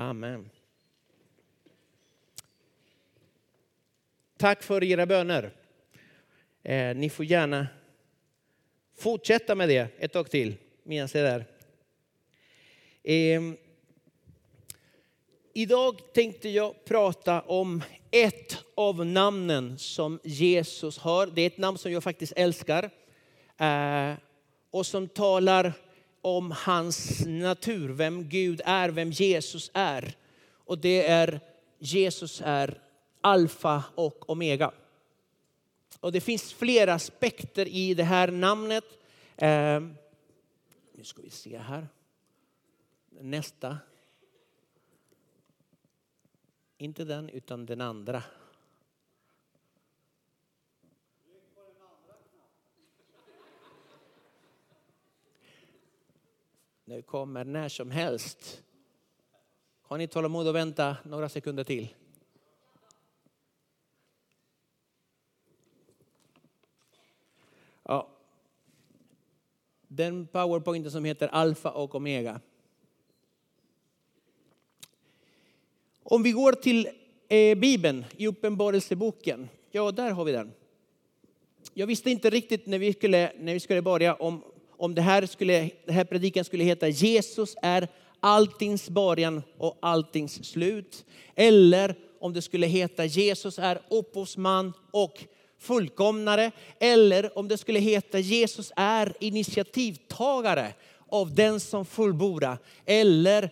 Amen. Tack för era böner. Eh, ni får gärna fortsätta med det ett tag till medan jag är där. Eh, idag tänkte jag prata om ett av namnen som Jesus har. Det är ett namn som jag faktiskt älskar. Eh, och som talar om hans natur, vem Gud är, vem Jesus är. Och det är Jesus är alfa och omega. Och det finns flera aspekter i det här namnet. Eh, nu ska vi se här. Nästa. Inte den, utan den andra. Nu kommer när som helst. Har ni tålamod att vänta några sekunder till? Ja. Den powerpointen som heter alfa och omega. Om vi går till eh, Bibeln i Uppenbarelseboken, ja där har vi den. Jag visste inte riktigt när vi skulle, när vi skulle börja om, om det här, skulle, den här predikan skulle heta Jesus är alltings början och alltings slut. Eller om det skulle heta Jesus är upphovsman och fullkomnare. Eller om det skulle heta Jesus är initiativtagare av den som fullbordar. Eller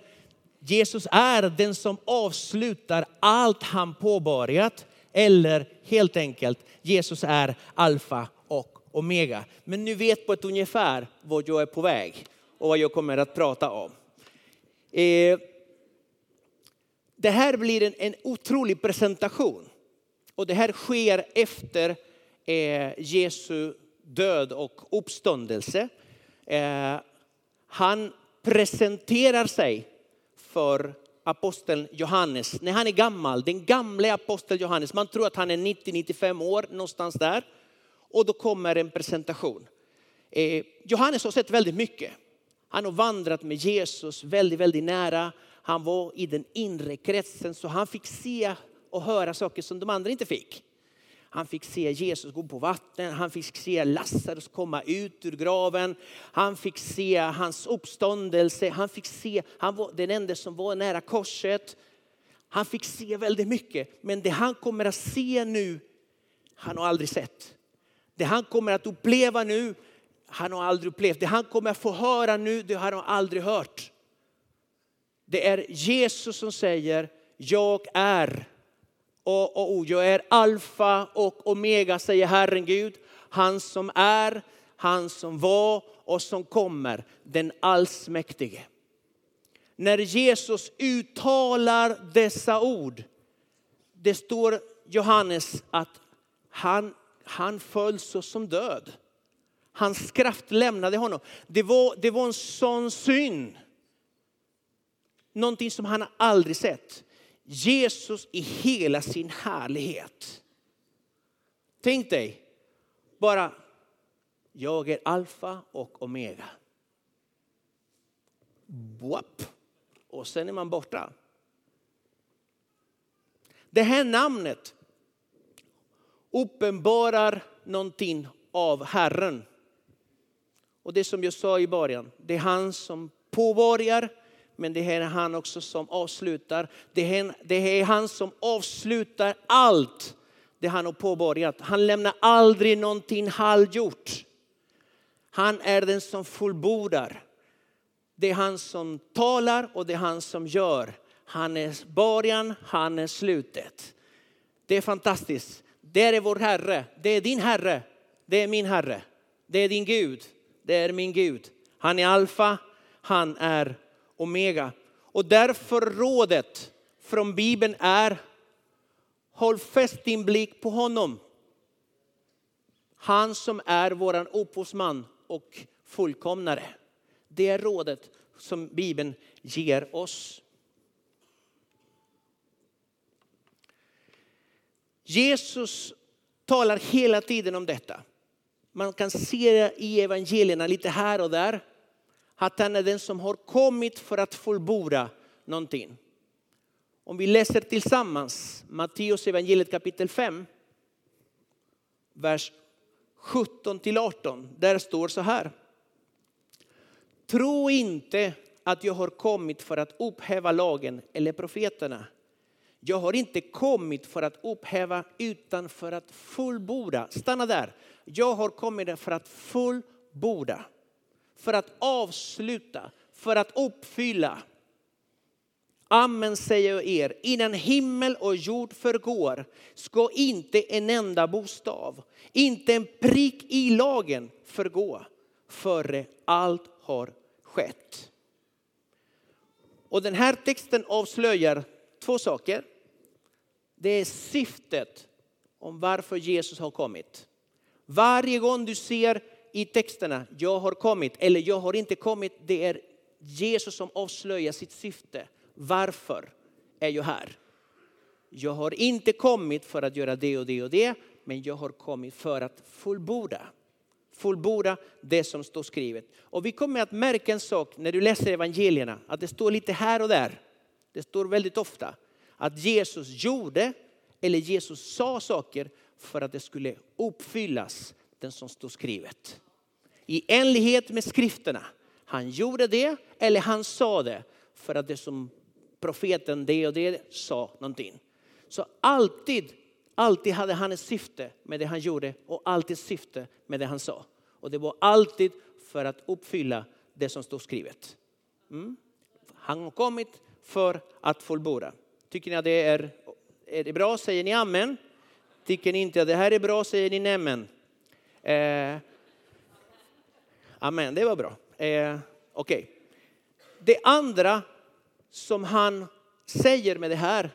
Jesus är den som avslutar allt han påbörjat. Eller helt enkelt, Jesus är alfa omega. Men ni vet på ett ungefär vart jag är på väg och vad jag kommer att prata om. Eh, det här blir en, en otrolig presentation. Och det här sker efter eh, Jesu död och uppståndelse. Eh, han presenterar sig för aposteln Johannes när han är gammal. Den gamle aposteln Johannes. Man tror att han är 90-95 år någonstans där. Och då kommer en presentation. Eh, Johannes har sett väldigt mycket. Han har vandrat med Jesus väldigt, väldigt nära. Han var i den inre kretsen så han fick se och höra saker som de andra inte fick. Han fick se Jesus gå på vatten, han fick se Lazarus komma ut ur graven. Han fick se hans uppståndelse, han fick se, han var den enda som var nära korset. Han fick se väldigt mycket, men det han kommer att se nu, han har aldrig sett. Det han kommer att uppleva nu, han har aldrig upplevt. Det han kommer att få höra nu, det har han aldrig hört. Det är Jesus som säger, jag är och, och, och jag är alfa och omega säger Herren Gud. Han som är, han som var och som kommer, den allsmäktige. När Jesus uttalar dessa ord, det står Johannes att han, han föll så som död. Hans kraft lämnade honom. Det var, det var en sån syn. Någonting som han aldrig sett. Jesus i hela sin härlighet. Tänk dig bara, jag är alfa och omega. Boap. Och sen är man borta. Det här namnet uppenbarar någonting av Herren. Och det som jag sa i början, det är han som påbörjar men det är han också som avslutar. Det är, det är han som avslutar allt det han har påbörjat. Han lämnar aldrig någonting halvgjort. Han är den som fullbordar. Det är han som talar och det är han som gör. Han är början, han är slutet. Det är fantastiskt. Det är vår Herre. Det är din Herre. Det är min Herre. Det är din Gud. Det är min Gud. Han är alfa, han är omega. Och därför rådet från Bibeln är håll fäst din blick på honom. Han som är våran upphovsman och fullkomnare. Det är rådet som Bibeln ger oss. Jesus talar hela tiden om detta. Man kan se det i evangelierna lite här och där att han är den som har kommit för att fullborda någonting. Om vi läser tillsammans Matteus evangeliet kapitel 5, vers 17 till 18. Där står så här. Tro inte att jag har kommit för att upphäva lagen eller profeterna. Jag har inte kommit för att upphäva utan för att fullborda. Stanna där. Jag har kommit för att fullborda. För att avsluta, för att uppfylla. Amen säger jag er, innan himmel och jord förgår ska inte en enda bokstav, inte en prick i lagen förgå före allt har skett. Och den här texten avslöjar två saker. Det är syftet om varför Jesus har kommit. Varje gång du ser i texterna, jag har kommit eller jag har inte kommit, det är Jesus som avslöjar sitt syfte. Varför är jag här? Jag har inte kommit för att göra det och det och det, men jag har kommit för att fullborda. Fullborda det som står skrivet. Och vi kommer att märka en sak när du läser evangelierna, att det står lite här och där. Det står väldigt ofta att Jesus gjorde eller Jesus sa saker för att det skulle uppfyllas, den som stod skrivet. I enlighet med skrifterna. Han gjorde det eller han sa det för att det som profeten det och det sa någonting. Så alltid, alltid hade han ett syfte med det han gjorde och alltid syfte med det han sa. Och det var alltid för att uppfylla det som stod skrivet. Mm. Han har kommit för att fullborda. Tycker ni att det är, är det bra? Säger ni amen? Tycker ni inte att det här är bra? Säger ni nämen? Eh, amen, det var bra. Eh, Okej. Okay. Det andra som han säger med det här,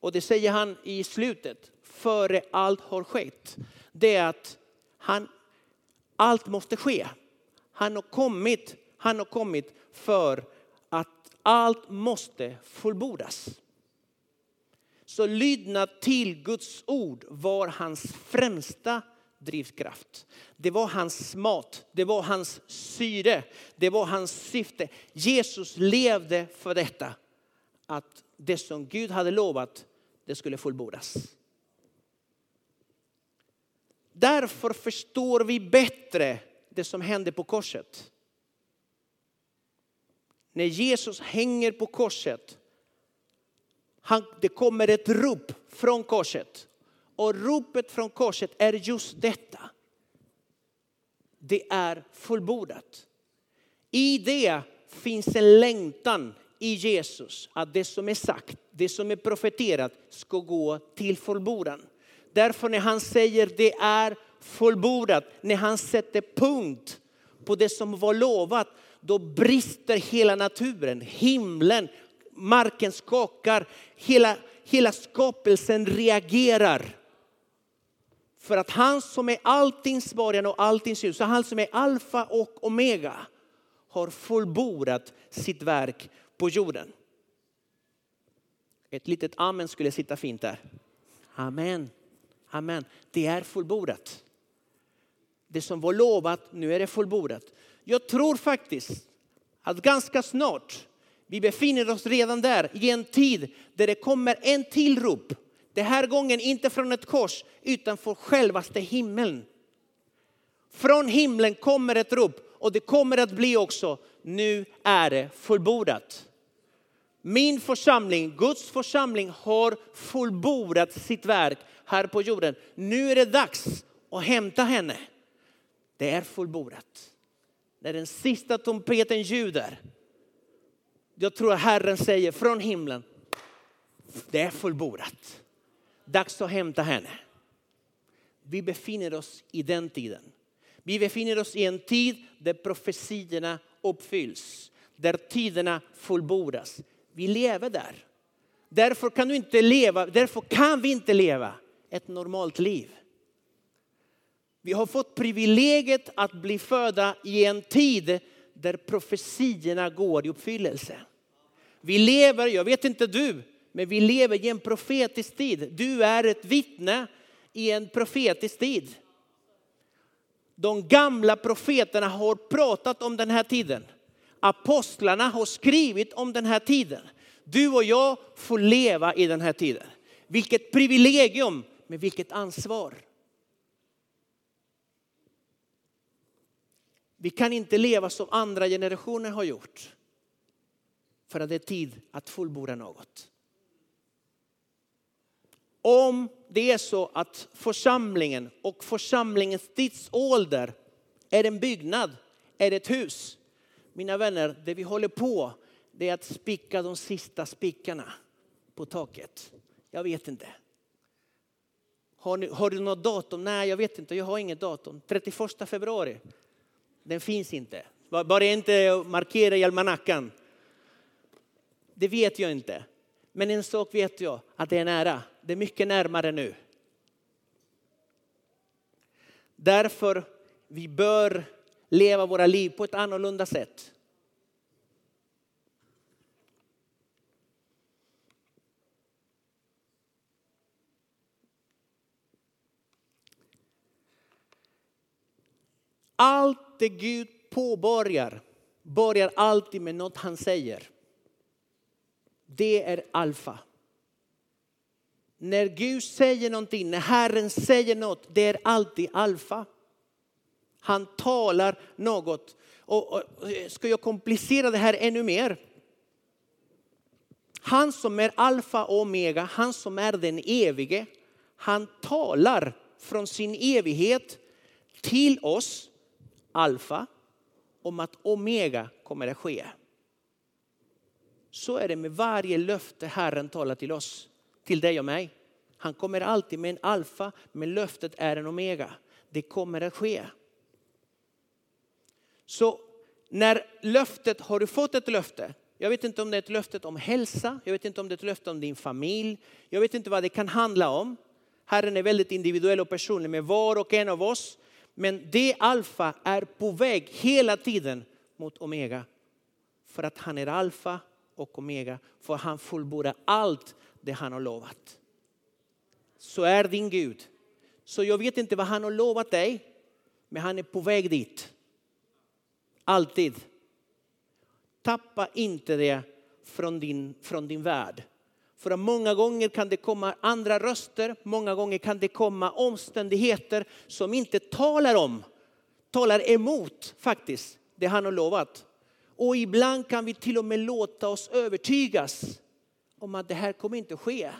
och det säger han i slutet, före allt har skett, det är att han, allt måste ske. Han har kommit, han har kommit för att allt måste fullbordas. Så lydnad till Guds ord var hans främsta drivkraft. Det var hans mat, det var hans syre, det var hans syfte. Jesus levde för detta. Att det som Gud hade lovat, det skulle fullbordas. Därför förstår vi bättre det som hände på korset. När Jesus hänger på korset, han, det kommer ett rop från korset. Och ropet från korset är just detta. Det är fullbordat. I det finns en längtan i Jesus att det som är sagt, det som är profeterat ska gå till fullbordan. Därför när han säger det är fullbordat, när han sätter punkt på det som var lovat, då brister hela naturen, himlen, marken skakar, hela, hela skapelsen reagerar. För att han som är alltings början och alltings ljus, han som är alfa och omega, har fullbordat sitt verk på jorden. Ett litet amen skulle sitta fint där. Amen. Amen. Det är fullbordat. Det som var lovat, nu är det fullbordat. Jag tror faktiskt att ganska snart, vi befinner oss redan där i en tid där det kommer en till rop den här gången inte från ett kors utan från självaste himlen. Från himlen kommer ett rop och det kommer att bli också, nu är det fullbordat. Min församling, Guds församling har fullbordat sitt verk här på jorden. Nu är det dags att hämta henne. Det är fullbordat. När den sista trumpeten ljuder, jag tror att Herren säger från himlen, det är fullbordat dags att hämta henne. Vi befinner oss i den tiden. Vi befinner oss i en tid där profetierna uppfylls, där tiderna fullbordas. Vi lever där. Därför kan, du inte leva, därför kan vi inte leva ett normalt liv. Vi har fått privilegiet att bli födda i en tid där profetierna går i uppfyllelse. Vi lever, jag vet inte du, men vi lever i en profetisk tid. Du är ett vittne i en profetisk tid. De gamla profeterna har pratat om den här tiden. Apostlarna har skrivit om den här tiden. Du och jag får leva i den här tiden. Vilket privilegium, men vilket ansvar. Vi kan inte leva som andra generationer har gjort. För att det är tid att fullborda något. Om det är så att församlingen och församlingens tidsålder är en byggnad, är ett hus. Mina vänner, det vi håller på det är att spika de sista spikarna på taket. Jag vet inte. Har, ni, har du något datum? Nej, jag vet inte. Jag har inget datum. 31 februari. Den finns inte. Bara inte markera i almanackan. Det vet jag inte. Men en sak vet jag, att det är nära. Det är mycket närmare nu. Därför vi bör leva våra liv på ett annorlunda sätt. Allt det Gud påbörjar börjar alltid med något han säger. Det är alfa. När Gud säger någonting, när Herren säger något, det är alltid alfa. Han talar något. Och, och, ska jag komplicera det här ännu mer? Han som är alfa och omega, han som är den evige, han talar från sin evighet till oss, alfa, om att omega kommer att ske. Så är det med varje löfte Herren talar till oss, till dig och mig. Han kommer alltid med en alfa, men löftet är en omega. Det kommer att ske. Så när löftet, har du fått ett löfte? Jag vet inte om det är ett löfte om hälsa, jag vet inte om det är ett löfte om din familj. Jag vet inte vad det kan handla om. Herren är väldigt individuell och personlig med var och en av oss. Men det alfa är på väg hela tiden mot omega. För att han är alfa och omega. För han fullbordar allt det han har lovat. Så är din Gud. Så jag vet inte vad han har lovat dig. Men han är på väg dit. Alltid. Tappa inte det från din, från din värld. För många gånger kan det komma andra röster, många gånger kan det komma omständigheter som inte talar om, talar emot faktiskt det han har lovat. Och ibland kan vi till och med låta oss övertygas om att det här kommer inte ske.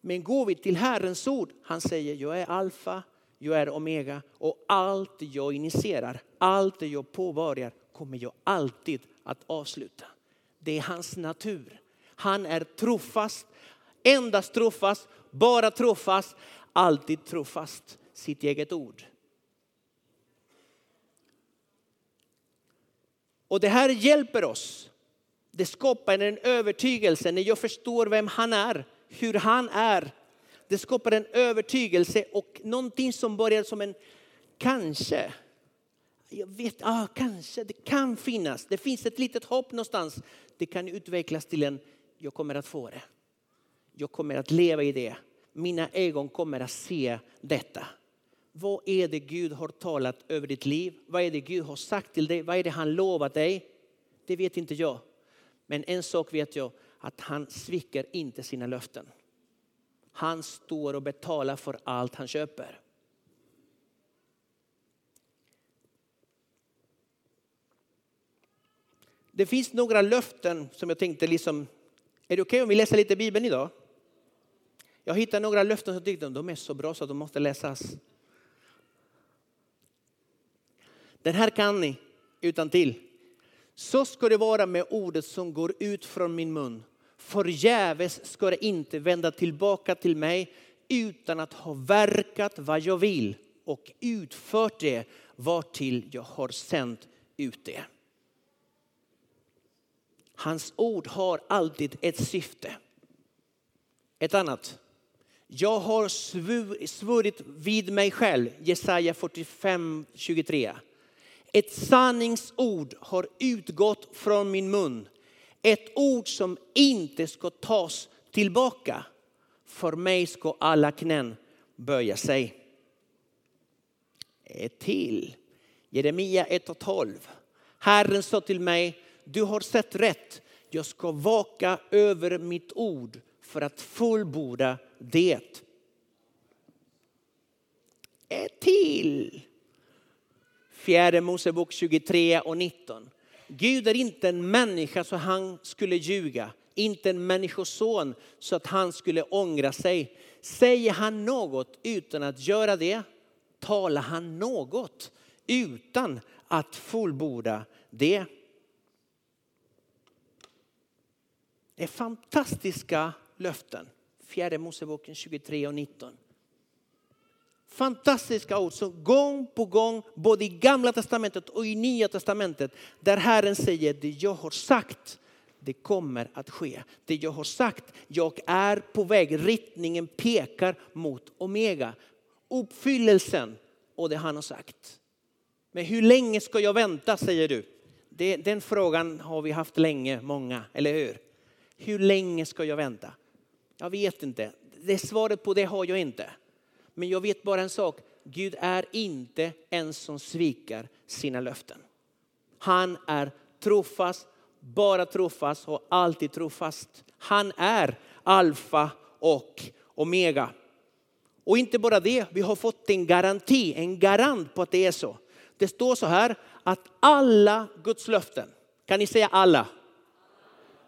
Men går vi till Herrens ord, han säger jag är alfa, jag är omega och allt jag initierar, allt jag påbörjar kommer jag alltid att avsluta. Det är hans natur. Han är trofast, endast trofast, bara trofast, alltid trofast sitt eget ord. Och det här hjälper oss. Det skapar en övertygelse när jag förstår vem han är, hur han är. Det skapar en övertygelse och någonting som börjar som en kanske. Jag vet, ah, kanske, det kan finnas. Det finns ett litet hopp någonstans. Det kan utvecklas till en, jag kommer att få det. Jag kommer att leva i det. Mina ögon kommer att se detta. Vad är det Gud har talat över ditt liv? Vad är det Gud har sagt till dig? Vad är det han lovat dig? Det vet inte jag. Men en sak vet jag, att han sviker inte sina löften. Han står och betalar för allt han köper. Det finns några löften som jag tänkte liksom, är det okej okay om vi läser lite Bibeln idag? Jag hittade några löften som jag tyckte de är så bra så de måste läsas. Den här kan ni utan till. Så ska det vara med ordet som går ut från min mun. Förgäves ska det inte vända tillbaka till mig utan att ha verkat vad jag vill och utfört det vartill jag har sänt ut det. Hans ord har alltid ett syfte. Ett annat. Jag har svurit vid mig själv, Jesaja 45, 23. Ett sanningsord har utgått från min mun. Ett ord som inte ska tas tillbaka. För mig ska alla knän böja sig. Ett till. Jeremia 1 och 12. Herren sa till mig, du har sett rätt. Jag ska vaka över mitt ord för att fullborda det. Ett till. Fjärde Mosebok 23 och 19. Gud är inte en människa så han skulle ljuga, inte en människoson så att han skulle ångra sig. Säger han något utan att göra det, talar han något utan att fullborda det. Det är fantastiska löften. Fjärde Moseboken 23 och 19. Fantastiska ord som gång på gång, både i gamla testamentet och i nya testamentet, där Herren säger det jag har sagt, det kommer att ske. Det jag har sagt, jag är på väg, riktningen pekar mot Omega. Uppfyllelsen och det han har sagt. Men hur länge ska jag vänta säger du? Det, den frågan har vi haft länge, många, eller hur? Hur länge ska jag vänta? Jag vet inte. Det svaret på det har jag inte. Men jag vet bara en sak. Gud är inte en som svikar sina löften. Han är trofast, bara trofast och alltid trofast. Han är alfa och omega. Och inte bara det, vi har fått en garanti, en garant på att det är så. Det står så här att alla Guds löften, kan ni säga alla?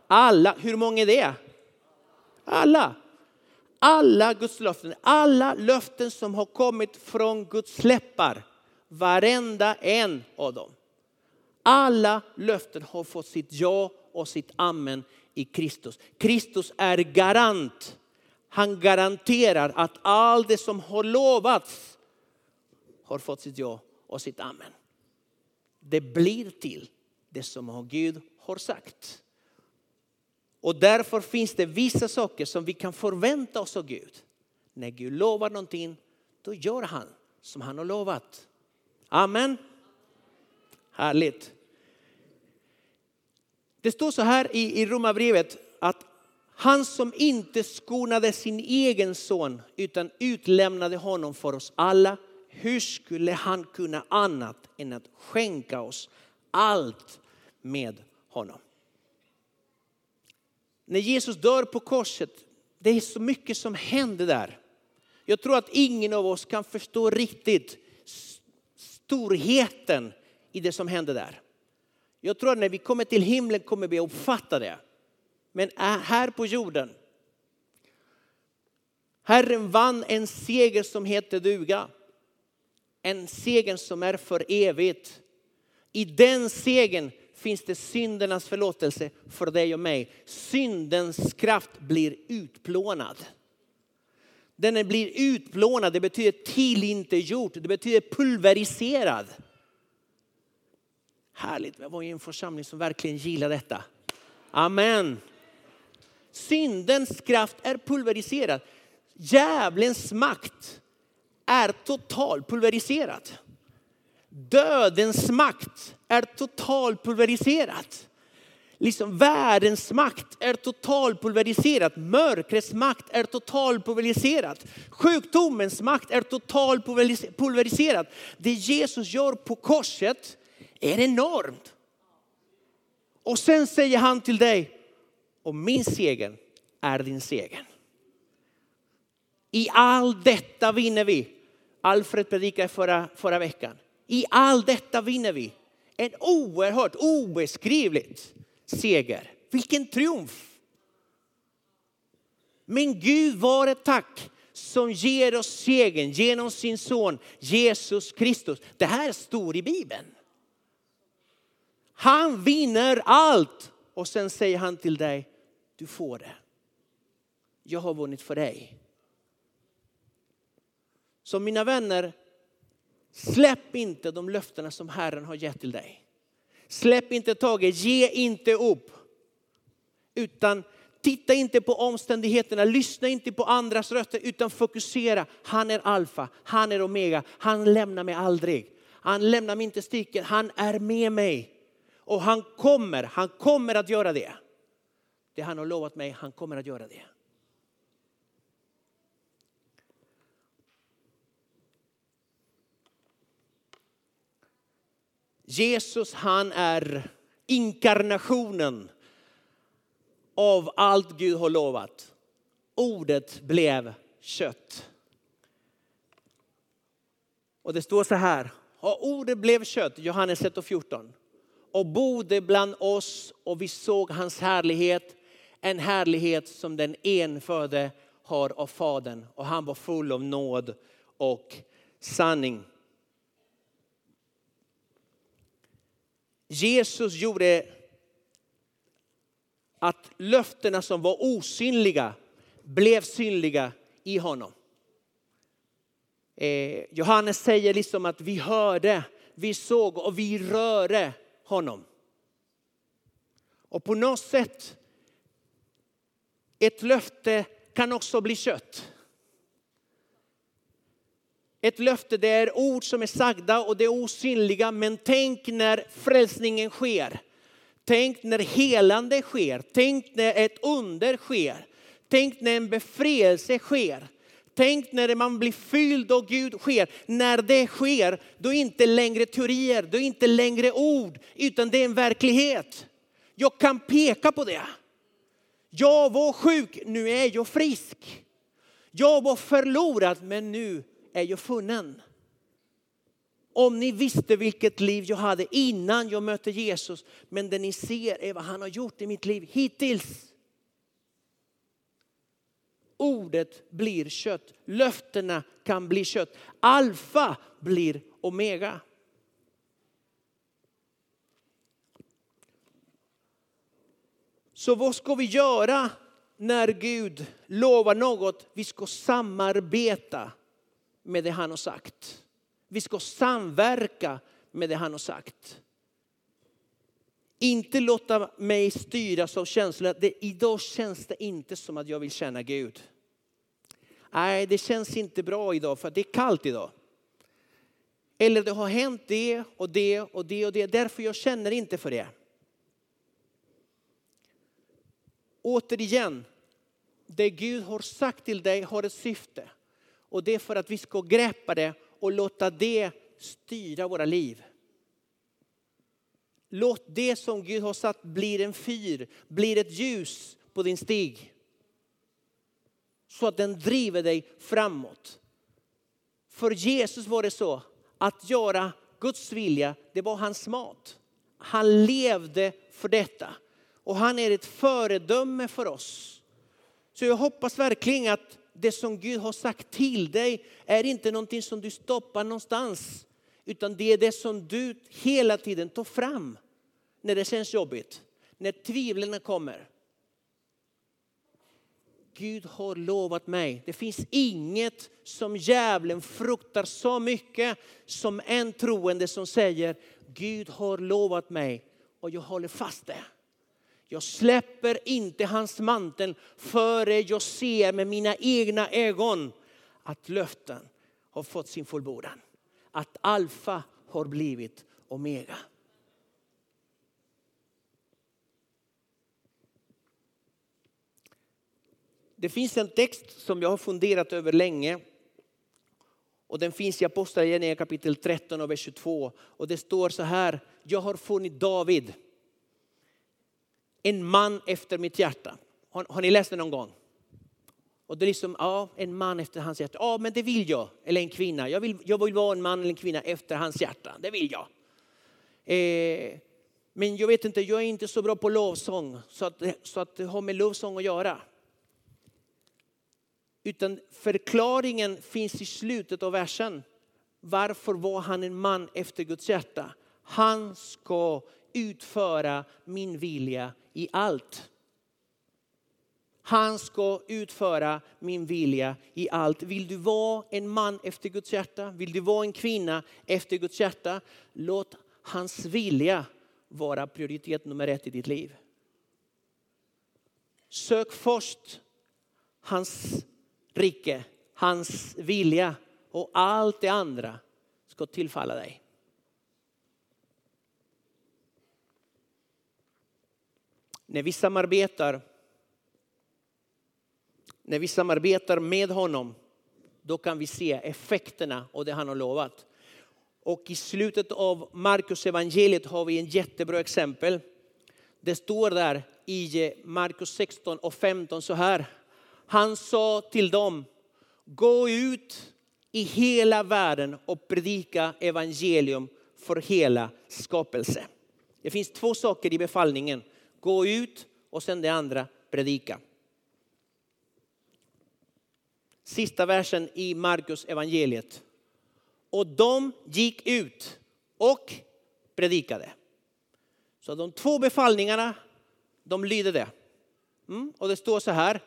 Alla, hur många är det? Alla. Alla Guds löften, alla löften som har kommit från Guds läppar. Varenda en av dem. Alla löften har fått sitt ja och sitt amen i Kristus. Kristus är garant. Han garanterar att allt det som har lovats har fått sitt ja och sitt amen. Det blir till det som Gud har sagt. Och därför finns det vissa saker som vi kan förvänta oss av Gud. När Gud lovar någonting, då gör han som han har lovat. Amen. Härligt. Det står så här i, i Romarbrevet att han som inte skonade sin egen son utan utlämnade honom för oss alla. Hur skulle han kunna annat än att skänka oss allt med honom? När Jesus dör på korset, det är så mycket som händer där. Jag tror att ingen av oss kan förstå riktigt storheten i det som händer där. Jag tror att när vi kommer till himlen kommer vi att uppfatta det. Men här på jorden, Herren vann en seger som heter duga. En seger som är för evigt. I den segern finns det syndernas förlåtelse för dig och mig. Syndens kraft blir utplånad. Den blir utplånad, det betyder tillintetgjort, det betyder pulveriserad. Härligt, jag var i en församling som verkligen gillar detta. Amen. Syndens kraft är pulveriserad. Djävulens makt är total. pulveriserad. Dödens makt är totalt pulveriserat. Liksom världens makt är totalpulveriserat. Mörkrets makt är totalpulveriserat. Sjukdomens makt är totalpulveriserat. Det Jesus gör på korset är enormt. Och sen säger han till dig, och min seger är din seger. I allt detta vinner vi. Alfred predikade förra, förra veckan. I allt detta vinner vi. En oerhört obeskrivligt seger. Vilken triumf! Men Gud var ett tack som ger oss segern genom sin son Jesus Kristus. Det här står i Bibeln. Han vinner allt och sen säger han till dig, du får det. Jag har vunnit för dig. Så mina vänner, Släpp inte de löftena som Herren har gett till dig. Släpp inte taget, ge inte upp. Utan titta inte på omständigheterna, lyssna inte på andras röster utan fokusera. Han är alfa, han är omega, han lämnar mig aldrig. Han lämnar mig inte stiken, han är med mig. Och han kommer, han kommer att göra det. Det han har lovat mig, han kommer att göra det. Jesus han är inkarnationen. av allt Gud har lovat. Ordet blev kött. Och det står så här, och ordet blev kött, Johannes 1 och 14, och bodde bland oss och vi såg hans härlighet, en härlighet som den enfödde har av Fadern och han var full av nåd och sanning. Jesus gjorde att löftena som var osynliga blev synliga i honom. Eh, Johannes säger liksom att vi hörde, vi såg och vi rörde honom. Och på något sätt, ett löfte kan också bli kött. Ett löfte det är ord som är sagda och det är osynliga. Men tänk när frälsningen sker. Tänk när helande sker. Tänk när ett under sker. Tänk när en befrielse sker. Tänk när man blir fylld av Gud sker. När det sker, då är det inte längre teorier, då är det inte längre ord, utan det är en verklighet. Jag kan peka på det. Jag var sjuk, nu är jag frisk. Jag var förlorad, men nu är jag funnen. Om ni visste vilket liv jag hade innan jag mötte Jesus, men det ni ser är vad han har gjort i mitt liv hittills. Ordet blir kött, löftena kan bli kött. Alfa blir omega. Så vad ska vi göra när Gud lovar något? Vi ska samarbeta med det han har sagt. Vi ska samverka med det han har sagt. Inte låta mig styras av känslor. Det, idag känns det inte som att jag vill känna Gud. Nej, det känns inte bra idag för det är kallt idag. Eller det har hänt det och det och det och det. Därför jag känner inte för det. Återigen, det Gud har sagt till dig har ett syfte. Och det är för att vi ska greppa det och låta det styra våra liv. Låt det som Gud har satt bli en fyr, bli ett ljus på din stig. Så att den driver dig framåt. För Jesus var det så att göra Guds vilja, det var hans mat. Han levde för detta. Och han är ett föredöme för oss. Så jag hoppas verkligen att det som Gud har sagt till dig är inte någonting som du stoppar någonstans. Utan det är det som du hela tiden tar fram när det känns jobbigt. När tvivlen kommer. Gud har lovat mig. Det finns inget som djävulen fruktar så mycket som en troende som säger Gud har lovat mig och jag håller fast det. Jag släpper inte hans mantel före jag ser med mina egna ögon att löften har fått sin fullbordan. Att alfa har blivit omega. Det finns en text som jag har funderat över länge. Och den finns i Apostlagärningarna kapitel 13 och vers 22. Och det står så här, jag har funnit David en man efter mitt hjärta. Har, har ni läst det någon gång? Och det är liksom, ja, en man efter hans hjärta. Ja, men det vill jag. Eller en kvinna. Jag vill, jag vill vara en man eller en kvinna efter hans hjärta. Det vill jag. Eh, men jag vet inte, jag är inte så bra på lovsång så att, så att det har med lovsång att göra. Utan förklaringen finns i slutet av versen. Varför var han en man efter Guds hjärta? Han ska utföra min vilja i allt. Han ska utföra min vilja i allt. Vill du vara en man efter Guds hjärta? Vill du vara en kvinna efter Guds hjärta? Låt hans vilja vara prioritet nummer ett i ditt liv. Sök först hans rike, hans vilja och allt det andra ska tillfalla dig. När vi samarbetar när vi samarbetar med honom, då kan vi se effekterna av det han har lovat. Och i slutet av Markus evangeliet har vi en jättebra exempel. Det står där i Markus 16 och 15 så här. Han sa till dem, gå ut i hela världen och predika evangelium för hela skapelse. Det finns två saker i befallningen. Gå ut och sen det andra, predika. Sista versen i Markus evangeliet. Och de gick ut och predikade. Så de två befallningarna, de lyder det. Mm, och det står så här.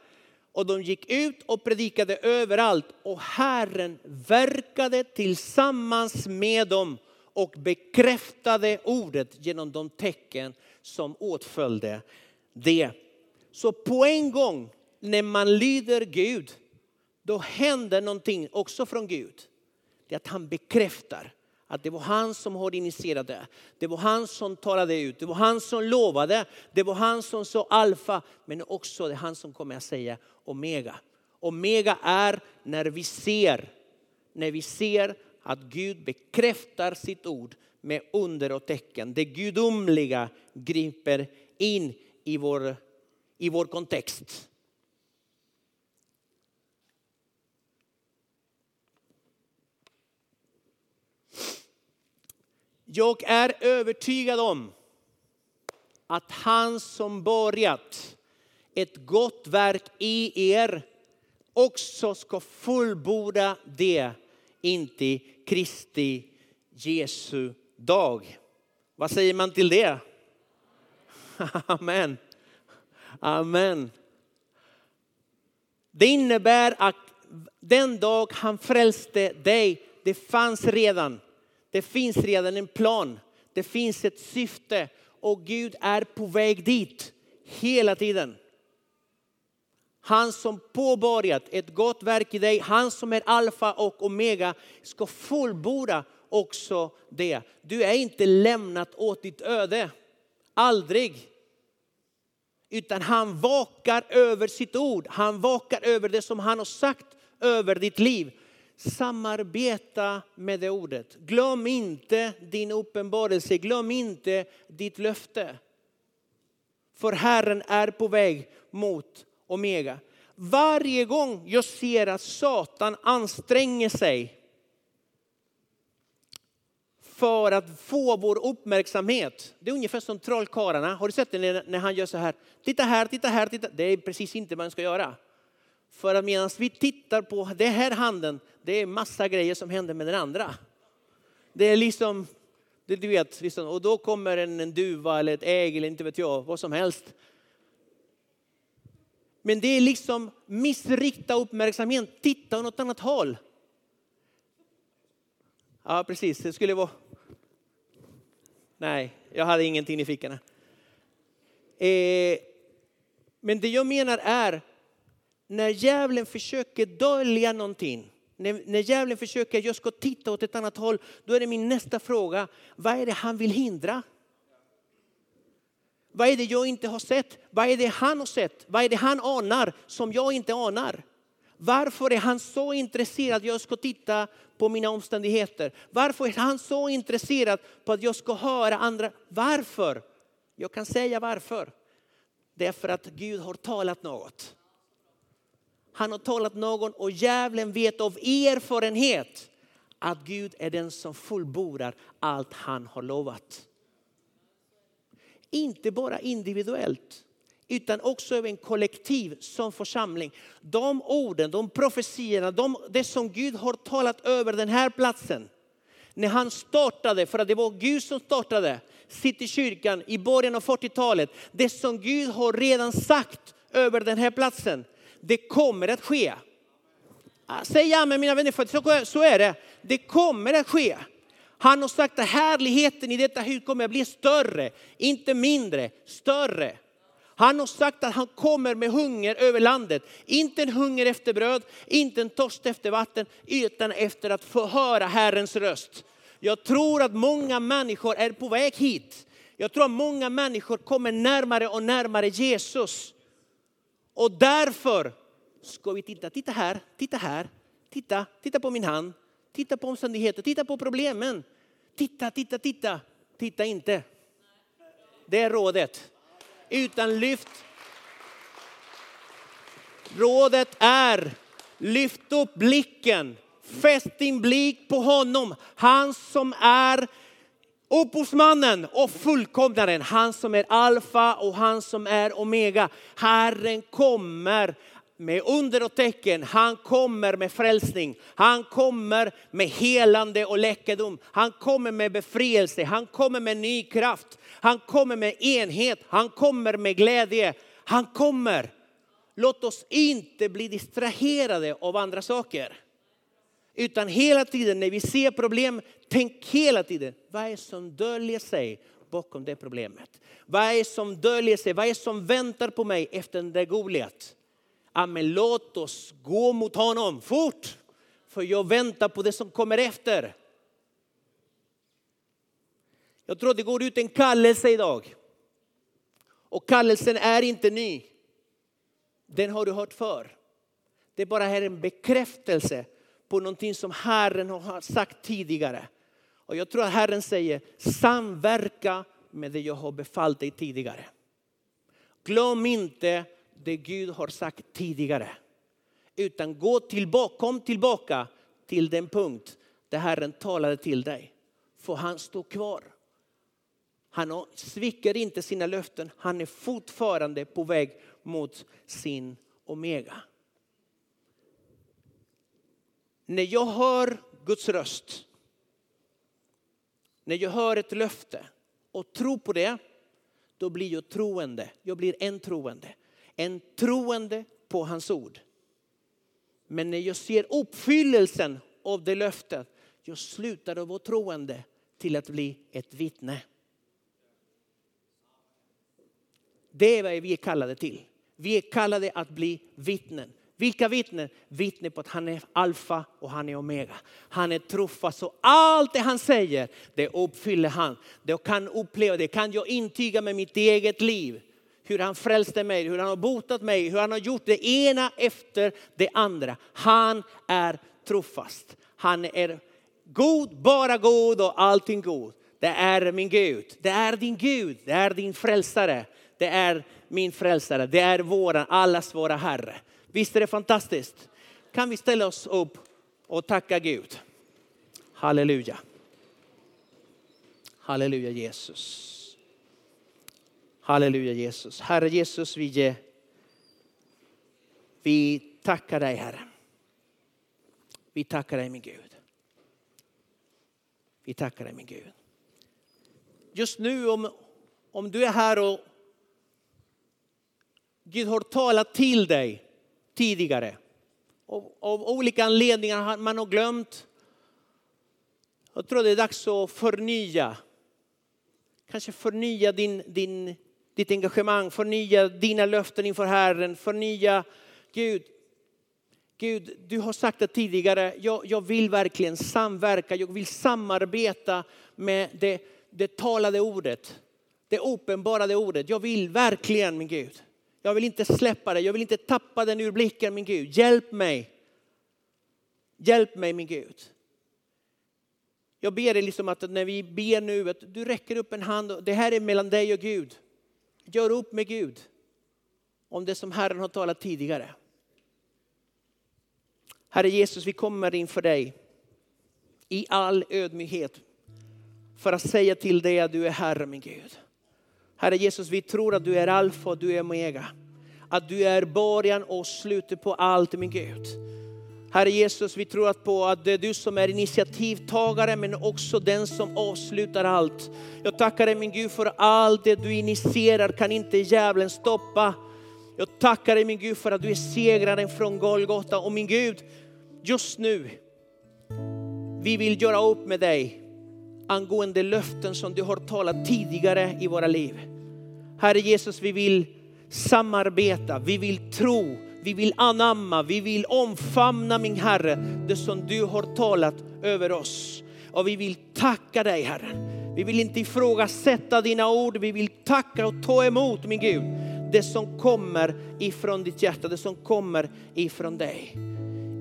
Och de gick ut och predikade överallt och Herren verkade tillsammans med dem och bekräftade ordet genom de tecken som åtföljde det. Så på en gång när man lyder Gud, då händer någonting också från Gud. Det är att han bekräftar att det var han som hade initierat det. Det var han som talade ut, det var han som lovade, det var han som sa alfa, men också det är han som kommer att säga omega. Omega är när vi ser, när vi ser att Gud bekräftar sitt ord med under och tecken. Det gudomliga griper in i vår, i vår kontext. Jag är övertygad om att han som börjat ett gott verk i er också ska fullborda det inte Kristi Jesu dag. Vad säger man till det? Amen. Amen. Det innebär att den dag han frälste dig, det fanns redan. Det finns redan en plan. Det finns ett syfte och Gud är på väg dit hela tiden. Han som påbörjat ett gott verk i dig, han som är alfa och omega, ska fullborda också det. Du är inte lämnat åt ditt öde. Aldrig. Utan han vakar över sitt ord. Han vakar över det som han har sagt över ditt liv. Samarbeta med det ordet. Glöm inte din uppenbarelse. Glöm inte ditt löfte. För Herren är på väg mot Omega. Varje gång jag ser att Satan anstränger sig för att få vår uppmärksamhet. Det är ungefär som trollkarlarna. Har du sett det när han gör så här? Titta här, titta här, titta. Det är precis inte vad man ska göra. För att medan vi tittar på den här handen, det är massa grejer som händer med den andra. Det är liksom, du vet, liksom, och då kommer en, en duva eller ett ägg eller inte vet jag, vad som helst. Men det är liksom missrikta uppmärksamhet, titta åt något annat håll. Ja, precis, det skulle vara... Nej, jag hade ingenting i fickorna. Eh, men det jag menar är, när djävulen försöker dölja någonting, när, när djävulen försöker, jag ska titta åt ett annat håll, då är det min nästa fråga, vad är det han vill hindra? Vad är det jag inte har sett? Vad är det han har sett? Vad är det han anar som jag inte anar? Varför är han så intresserad att jag ska titta på mina omständigheter? Varför är han så intresserad på att jag ska höra andra? Varför? Jag kan säga varför. Det är för att Gud har talat något. Han har talat någon och djävulen vet av erfarenhet att Gud är den som fullbordar allt han har lovat. Inte bara individuellt utan också över en kollektiv som församling. De orden, de profetierna, de, det som Gud har talat över den här platsen. När han startade, för att det var Gud som startade Citykyrkan i början av 40-talet. Det som Gud har redan sagt över den här platsen, det kommer att ske. Ah, säg amen mina vänner, för så är det. Det kommer att ske. Han har sagt att härligheten i detta hus kommer att bli större, inte mindre, större. Han har sagt att han kommer med hunger över landet. Inte en hunger efter bröd, inte en törst efter vatten, utan efter att få höra Herrens röst. Jag tror att många människor är på väg hit. Jag tror att många människor kommer närmare och närmare Jesus. Och därför ska vi titta, titta här, titta här, titta, titta på min hand, titta på omständigheter, titta på problemen. Titta, titta, titta, titta inte. Det är rådet. Utan lyft. Rådet är, lyft upp blicken. Fäst din blick på honom. Han som är upphovsmannen och fullkomnaren. Han som är alfa och han som är omega. Herren kommer med under och tecken. Han kommer med frälsning. Han kommer med helande och läkedom. Han kommer med befrielse. Han kommer med ny kraft. Han kommer med enhet. Han kommer med glädje. Han kommer. Låt oss inte bli distraherade av andra saker. Utan hela tiden när vi ser problem, tänk hela tiden, vad är det som döljer sig bakom det problemet? Vad är det som döljer sig? Vad är det som väntar på mig efter den där Goliat? Amen, låt oss gå mot honom fort. För jag väntar på det som kommer efter. Jag tror det går ut en kallelse idag. Och kallelsen är inte ny. Den har du hört för. Det är bara här en bekräftelse på någonting som Herren har sagt tidigare. Och jag tror att Herren säger samverka med det jag har befallt dig tidigare. Glöm inte det Gud har sagt tidigare. Utan gå tillbaka, kom tillbaka till den punkt där Herren talade till dig. För han står kvar. Han sviker inte sina löften. Han är fortfarande på väg mot sin Omega. När jag hör Guds röst, när jag hör ett löfte och tror på det, då blir jag troende. Jag blir en troende en troende på hans ord. Men när jag ser uppfyllelsen av det löftet, jag slutar att vara troende till att bli ett vittne. Det är vad vi är kallade till. Vi är kallade att bli vittnen. Vilka vittnen? Vittnen på att han är alfa och han är omega. Han är trofast och allt det han säger, det uppfyller han. Det kan uppleva, det kan jag intyga med mitt eget liv hur han frälste mig, hur han har botat mig, hur han har gjort det ena efter det andra. Han är trofast. Han är god, bara god och allting god. Det är min Gud. Det är din Gud. Det är din frälsare. Det är min frälsare. Det är våran, allas våra Herre. Visst är det fantastiskt? Kan vi ställa oss upp och tacka Gud? Halleluja. Halleluja Jesus. Halleluja Jesus. Herre Jesus, vi, vi tackar dig Herre. Vi tackar dig min Gud. Vi tackar dig min Gud. Just nu om, om du är här och Gud har talat till dig tidigare. Av, av olika anledningar har man har glömt. Jag tror det är dags att förnya. Kanske förnya din, din ditt engagemang, förnya dina löften inför Herren, förnya Gud. Gud, du har sagt det tidigare, jag, jag vill verkligen samverka, jag vill samarbeta med det, det talade ordet, det uppenbarade ordet. Jag vill verkligen min Gud. Jag vill inte släppa det, jag vill inte tappa den ur blicken min Gud. Hjälp mig. Hjälp mig min Gud. Jag ber dig liksom att när vi ber nu att du räcker upp en hand. Det här är mellan dig och Gud. Gör upp med Gud om det som Herren har talat tidigare. Herre Jesus, vi kommer inför dig i all ödmjukhet för att säga till dig att du är Herre min Gud. Herre Jesus, vi tror att du är alfa och du är omega. Att du är början och slutet på allt min Gud. Herre Jesus, vi tror på att det är du som är initiativtagare men också den som avslutar allt. Jag tackar dig min Gud för allt det du initierar kan inte djävulen stoppa. Jag tackar dig min Gud för att du är segraren från Golgata och min Gud, just nu, vi vill göra upp med dig angående löften som du har talat tidigare i våra liv. Herre Jesus, vi vill samarbeta, vi vill tro, vi vill anamma, vi vill omfamna min Herre, det som du har talat över oss. Och vi vill tacka dig Herre. Vi vill inte ifrågasätta dina ord, vi vill tacka och ta emot min Gud. Det som kommer ifrån ditt hjärta, det som kommer ifrån dig.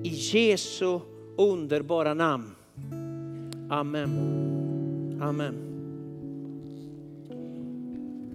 I Jesu underbara namn. Amen. Amen.